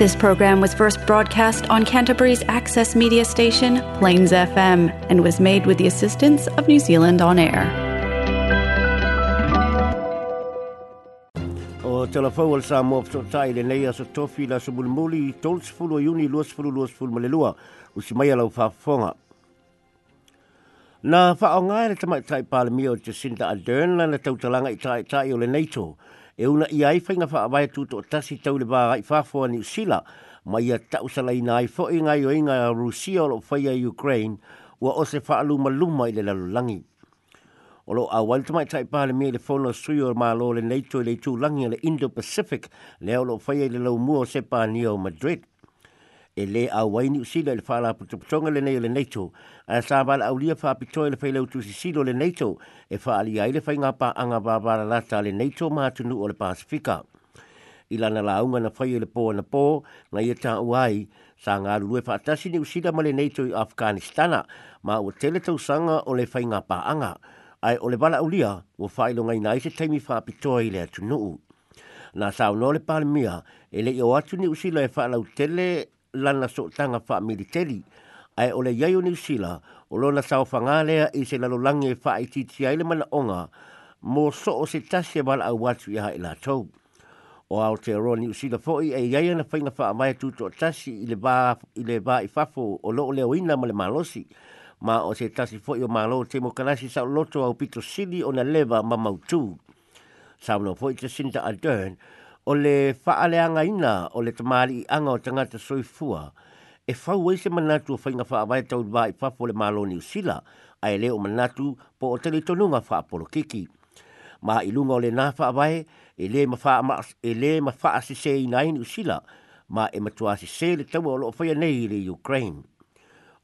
This program was first broadcast on Canterbury's access media station, Plains FM, and was made with the assistance of New Zealand On Air. O telefau al sa mo so tai le nei aso tofi la so mulmuli tolts fulu yuni los fulu los fulu malelua usimaya lau fa na fa ngai le tamai tai pa le mio Jacinda Ardern la na tau talanga i tai tai o le neito. e una i ai fainga wha awai tu to tasi tau le bāra i whāfua ni sila, ma ia tau sala i nai fo inga i o inga a Rusia lo fai a Ukraine, ua o se wha luma luma i le langi O lo a waltamai tai pāle mea le fono sui o mā lo le neitu i le tū langi le Indo-Pacific, le o lo fai i le lau mua o se pa ni o Madrid e le au waini usila le whala putuputonga le nei le neito. A sa wala au lia wha pitoe le whaile utu si silo le neito e wha ali ai le whainga pa anga wawara lata le neito mātunu o le Pasifika. I lana la unga na whaie le pō na pō na ia e tā uai sa ngā lue whaatasi ni usila ma le neito i Afganistana ma ua tele tau sanga o le whainga pa anga. Ai o le wala au lia ua whailo ngai nai se taimi wha pitoe le atunuu. Nā sāu nō le pālimia, e le i o atu ni usila e whaalau tele lana so tanga fa militeri ai ole yayo ni sila o lona sao fangalea i se lalo langi e fa i titi ai le mana onga mo so o se tasi e wala au watu i hae la tau. O ao te roa ni usila fo'i e yaya na whainga wha amaya tuto o tasi i le ba i fafo o loo leo ina ma le malosi. Ma o se tasi fo'i o malo te mo kanasi sa loto au pito sili o na lewa ma mautu. Sa wano fo'i te sinta a dern, o le whaaleanga ina o le tamari i anga o tangata soifua, e whau eise manatu o whainga wha awai tau wā i papo le malo ni usila, a e leo manatu po o tele tonunga wha aporo kiki. Ma i lunga o le nā wha awai, e le ma wha e le ma ase se i nai ni usila, ma e, e matua ase se le tau o loo whaia nei le Ukraine.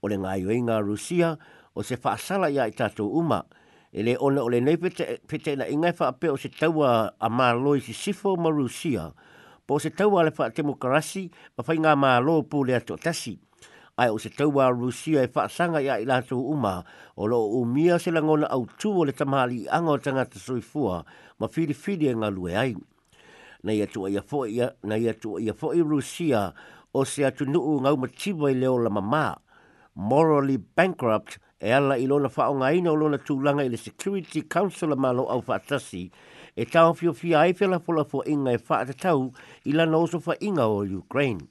O le ngā yoinga Rusia, o se wha asala ia i tātou umaa, ele le ona o le nei pete na ingai fa ape o se taua a mā loi si sifo ma Rusia, po se taua le fa demokrasi ma whai ngā mā loa pū le ato tasi. Ai o se taua Rusia e fa sanga ia i tu uma, o lo o mia se langona au tu o le tamahali anga o tangata soifua ma whiri whiri e lue ai. Na ia tu ia fo ia, na ia tu ia fo i Rusia o se atu nga u matiwa i leo la mama morally bankrupt e ala i lona whaonga ina o lona tūlanga i le Security Council a malo au whaatasi, e tau fio fia ai whela pola fo inga e whaata tau i lana oso wha inga o Ukraine.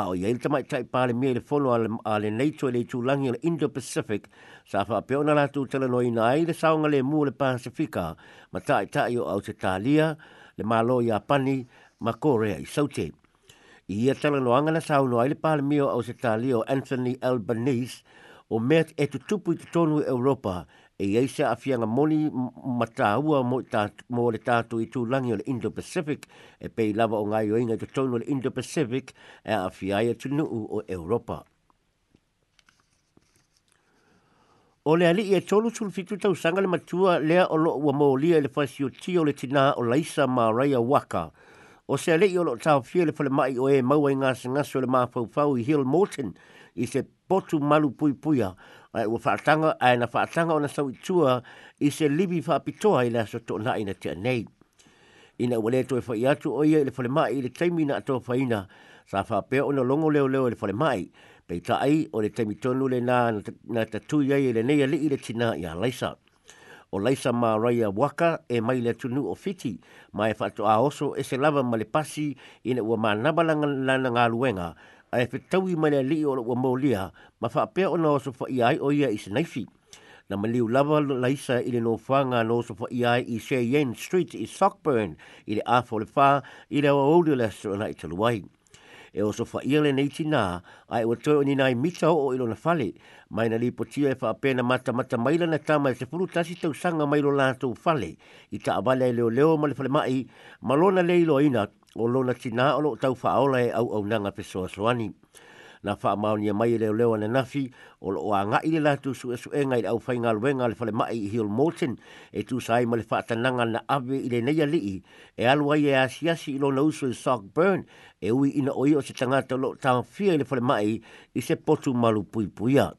A o iaile tamai tai pāle mea le whono a le neito e le tūlangi le Indo-Pacific, sa wha peo na rātou tala no ina ai le saonga le mua le Pasifika, ma tai tai o au te tālia, le malo i Apani, ma Korea i Saute. Ia tala no angana saonga ai le pāle mea au se tālia o Anthony Albanese, o mea e tu tupu i tu tonu i e Europa, e eisa a fianga moni mataua mo, mo le tātou i tū langi o le Indo-Pacific, e pei lava o ngai oinga i tu tonu o le Indo-Pacific, e a fiaia tu nuu o Europa. O le ali i e tolu tulu fitu tau sanga le matua lea o loo ua mōlia e le whaisi o le tina o laisa mā raia waka, waka o se le yo lo tau fie mai o e mau ai ngas ngas le mafau fau Hill motion i se potu malu pui puia ai o fatanga ai na fatanga ona sau tua i se libi fa pitoa i la so to na ina tia nei ina wale to e fai atu o ia le fale mai le taimi na to faina sa fa pe ona longo leo leo le fale mai pe ta ai o le taimi tonu le na na tatu ia le nei ali i le tina ia laisa o laisa mā raia waka e mai le tunu o fiti, ma e whatu a oso e se lava ma le pasi i ne ua mā nabalanga lana ngā luenga, a e whetaui mai le li o le ua mōlia, ma whapea o na oso wha iai o ia i sinaifi. Na ma liu lava laisa i le no whanga no oso wha iai i Shea Yen Street i Sockburn i le āwho le whā i le ua oulu le astro na i taluai e oso sofa ia le neiti ai o toi o ni nai mita o ilo na fale, mai na lipo tia e whaapena mata mata maila na tama e se puru tasi tau sanga mailo lātou fale, i ta avale e leo leo male fale mai, malona leilo ina o lona tina o lo tau whaola e au au nanga pe soa soani na fa mauni mai le le wana nafi o lo anga ile la tu su e su e ngai au fa ngal wenga le fale mai hil molten e tu sai mal fa tananga na ave ile nei ali e al wai e asia si lo no i sock burn e wi in oi o se tanga to lo ta fie le fale mai i se potu malu pui puia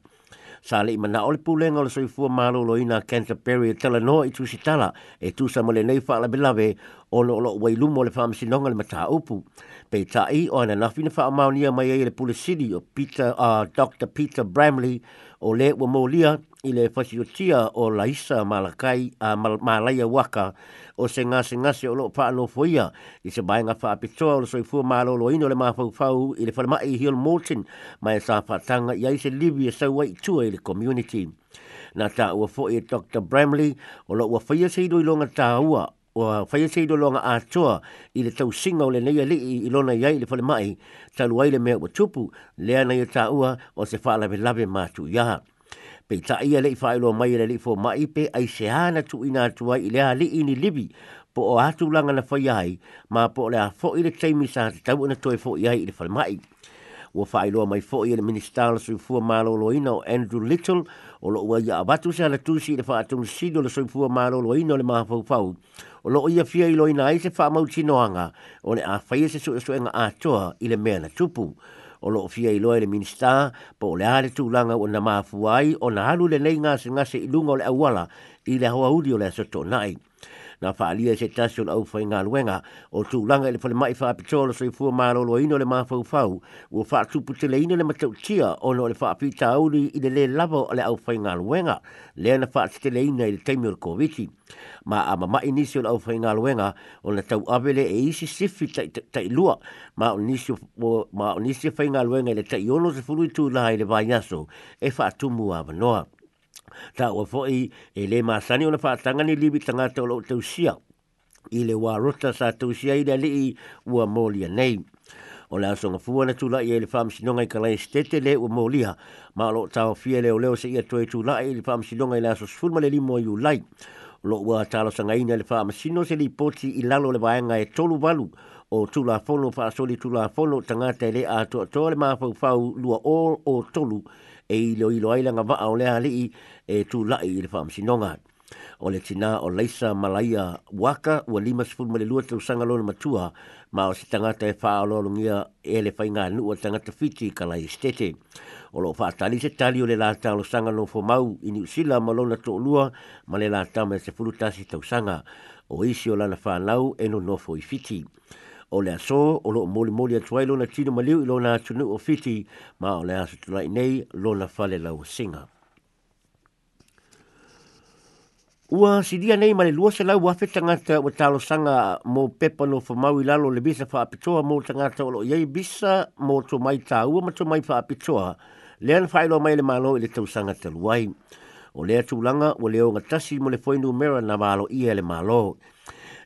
sa le mana ole pulenga le soifua malu lo ina canterbury tala no i tu sitala e tu sa mal nei fa la belave o lo lo wai lu le fam si nonga le mata upu pe tai o ana na fina fa mai e le pule sidi o peter uh, dr peter bramley o le wa mo lia i le fasiotia o laisa malakai a uh, mal, malaya waka o se nga se nga se o lo pa lo foia i se bai nga fa apito o soi fu ma lo ino le ma fa fa i le fa i hil mortin mai sa fa tanga i se libi se wai tu e le community na ta ua fo e dr bramley o lo wa fa se i do i longa ta wa faya se do longa atoa i le tau singa o le neia li i lona iai le fale mai ta luai le mea ua tupu le ana ia ta o se faa lave lave mātu ia. Pei ta ia le i faa mai le li fo mai pe ai se ana tu ina atua i le ali li ni libi po o atu langa na faya ai ma po le a fo i le teimi sa te tau ina toi fo iai i le fale mai ua faailoa mai foʻi i e le minista o le soifua maloloina o andrew little o loo ua ia avatu sa le tusi i le faatunusino o le soifua maloloina o le mafaufau o loo ia fia iloina ai se faamautinoaga o le a faia e se suʻesuʻega atoa i le mea na tupu o loo fia iloa i le minista po o le a le tulaga ua na mafua ai ona alu lenei gasegase i luga o le auala i le hoaudi o le asotonaʻi na faalia se tasi o la au fai ngā luenga o tū langa ele pole mai fa pito la soi fua mā lolo ino le mā fa o fa tu tupu te le ino le matau tia o no le fa pita li i le le lava o le au fai ngā luenga le na fa te le ino i le teimi o le ma a mama inisi o la au fai ngā luenga o le tau avele e isi sifi tai, tai, tai lua ma o nisi ma o nisi fai ngā luenga i le tai ono se furu i tū lai le vai e faa tumu a vanoa ta o fo i e le ma sani ona fa tanga ni libi tanga te lo te usia i le wa rota sa te usia i le li ua molia nei o le asonga fua na tula i e le fam sinonga i ka lai stete le ua molia ma lo ta o fie le o leo se ia tue tula i le fam sinonga i le aso sfulma le limo i ulai lo ua talo sanga ina le fam sino se li poti i lalo le vaenga e tolu valu o tula fono fa soli tula fono tanga i le ato le ma fau fau lua o o tolu e ilo leo i loa ilanga vaa o lea lii e tu lai i le wha amsinonga. O le tina o leisa malaia waka ua lima sifun ma lua tau sanga lona matua ma o si tangata e faa alo lungia e le whainga anu o tangata fiti ka lai stete. O lo wha atali se tali o le lata alo sanga no fomau mau ni usila ma lona tō lua ma le lata me se furutasi tau sanga o isi o lana wha lau e no nofo i fiti o le aso o lo moli moli atu ai lona tino maliu i lona atunu o fiti ma o le aso tulai nei lona fale lau singa. Ua sidia nei ma le lua se lau wafe tangata wa talo sanga mo pepa no fa maui le bisa fa apitoa mo tangata o iei bisa mo tō mai tā ua ma tō mai fa apitoa le an whailo mai le malo i le tau sanga te luai. O lea tūlanga o leo ngatasi mo le foinu mera na malo ia e le malo.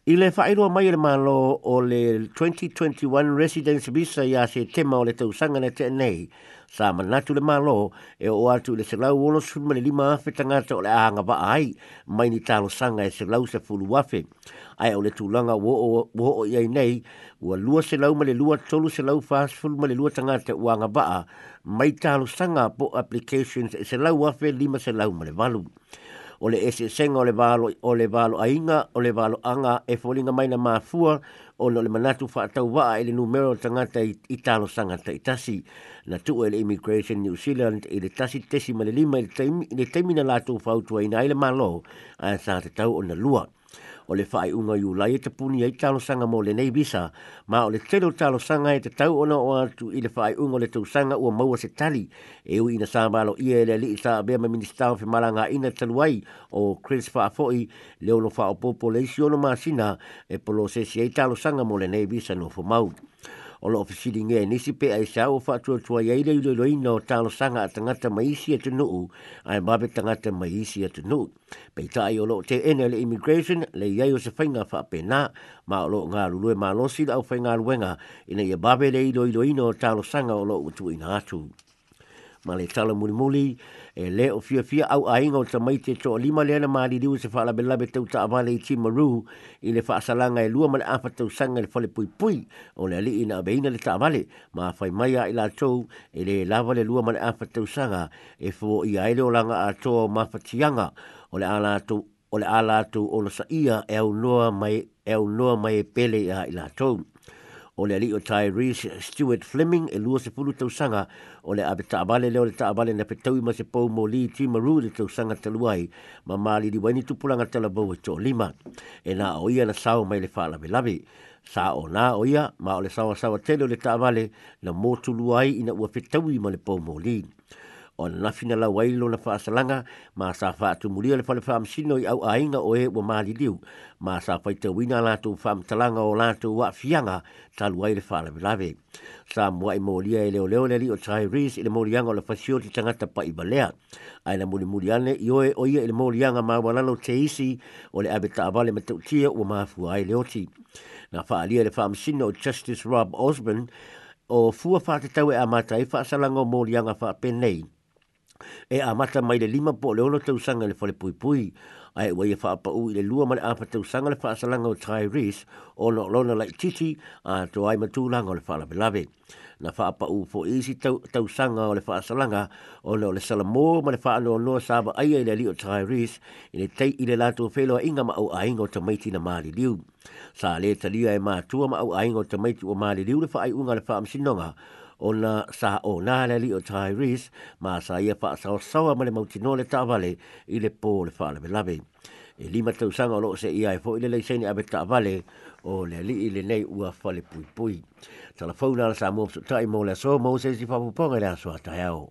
I le whaerua mai le malo o le 2021 Residence Visa ia se tema o le tausanga na te nei. Sa manatu le malo e o atu le selau ono sulma le lima afe tangata o le ahanga wa ai mai ni talo sanga e selau se fulu wafe. Ai o le tūlanga wo o iai nei ua lua selau ma le lua tolu selau fas fulma le lua tangata o e ahanga wa mai talo sanga po applications e selau wafe lima selau ma le valu. Mai o le ese seng o le valo o le valo ainga o le valo anga e folinga mai na mafua o e le manatu fa tau wa ele numero tangata i, i talo sangata i na tu e le immigration new zealand e le tasi tesi ma le lima i le taimi na lato fa utua ina le malo a sa te tau o na lua o le fai unga yu lai e te puni e talo sanga mo le nei visa, ma o le telo talo sanga e te tau ona o atu i le fai unga le tau sanga ua maua se tali, e ui ina sābalo i e le li i sāa bea ma ministrao fi malanga ina taluai o Chris Fafoi, le ono fai o popo le isi ono maa e polo se si e talo sanga mo le nei visa no fo mau o lo ofisiri ngē nisi pe ai sa o whātua tua i eire ilo loina o tālo sanga a tangata mai isi atu e nuu, ai mabe tangata mai isi atu e nuu. Pei tai o lo te ene le immigration le iai o se whainga whaape nā, ma o lo ngā lulue mā losi lau whainga ruenga, ina i a mabe le ilo ilo ino o tālo sanga o lo utu ina atu ma le tala muli muli e le o fia fia au ainga o ta mai te toa lima le ana maari riu se whaala belabe tau ta avale i timaru i le whaasalanga e lua ma le afa tau sanga le fale pui pui o le ali ina abeina le ta avale ma whai mai a ila tau e le lava le lua ma le afa tau sanga e fuo i aere o langa a toa ma whatianga o le ala tau o le ala tau o sa ia e au noa mai e au e pele i a ila tau o le ali o Tyrese Stewart Fleming e lua se pulu tausanga o le abe taabale leo le taabale na petau ma se pou mo li ti maru le tausanga taluai ma maali li waini tupulanga talabou e tō lima e na o ia na sao mai le whaala me labi sa o na o ia ma o le sao sawa tele o le taabale na motu luai ina ua petau ma le pou mo li o na nafina la wailo na faasalanga ma sa faatu mulia le fale faamsino i au ainga o e wa maaliliu ma sa faita wina lato faamtalanga o lato wa fianga talu waile faalavelave sa mua i maulia e leoleo le li o tsai ris i le maulianga o le fasio ti tangata pa i balea ai na muli muli ane i oe oia i le maulianga ma walalo te isi o le abeta avale me tautia wa maafua ai leoti na faalia le faamsino o Justice Rob Osborne o fua fa te tau e a mātai fa asalanga o mōrianga fa penei e a mata mai le lima po le ono tau sanga le fale pui pui ai wai e whaapa ui le lua mani apa tau sanga le whaasalanga o Tyrese o no lona lai titi a to ai matu langa o le whaalabe lave na whaapa u po isi tau, tau sanga o le whaasalanga o no le salamo ma le whaano o noa sawa ai ai le li o Tyrese i le tei i le lato o whelo a inga ma au a inga o tamaiti na maali liu sa le talia e mātua ma au a inga o tamaiti o maali liu le whaai unga le whaamsinonga o o na sa o na le li o Tyrus ma sa ia pa sa o sa ma le mau tino le tavale i le po le fa le me lave e lima tau sanga o lo se ia e fo i le le seni abe tavale o le li i le nei ua fa le pui pui tala fauna la sa mo so tai mo le so mo se si fa pupong e le aso a tai au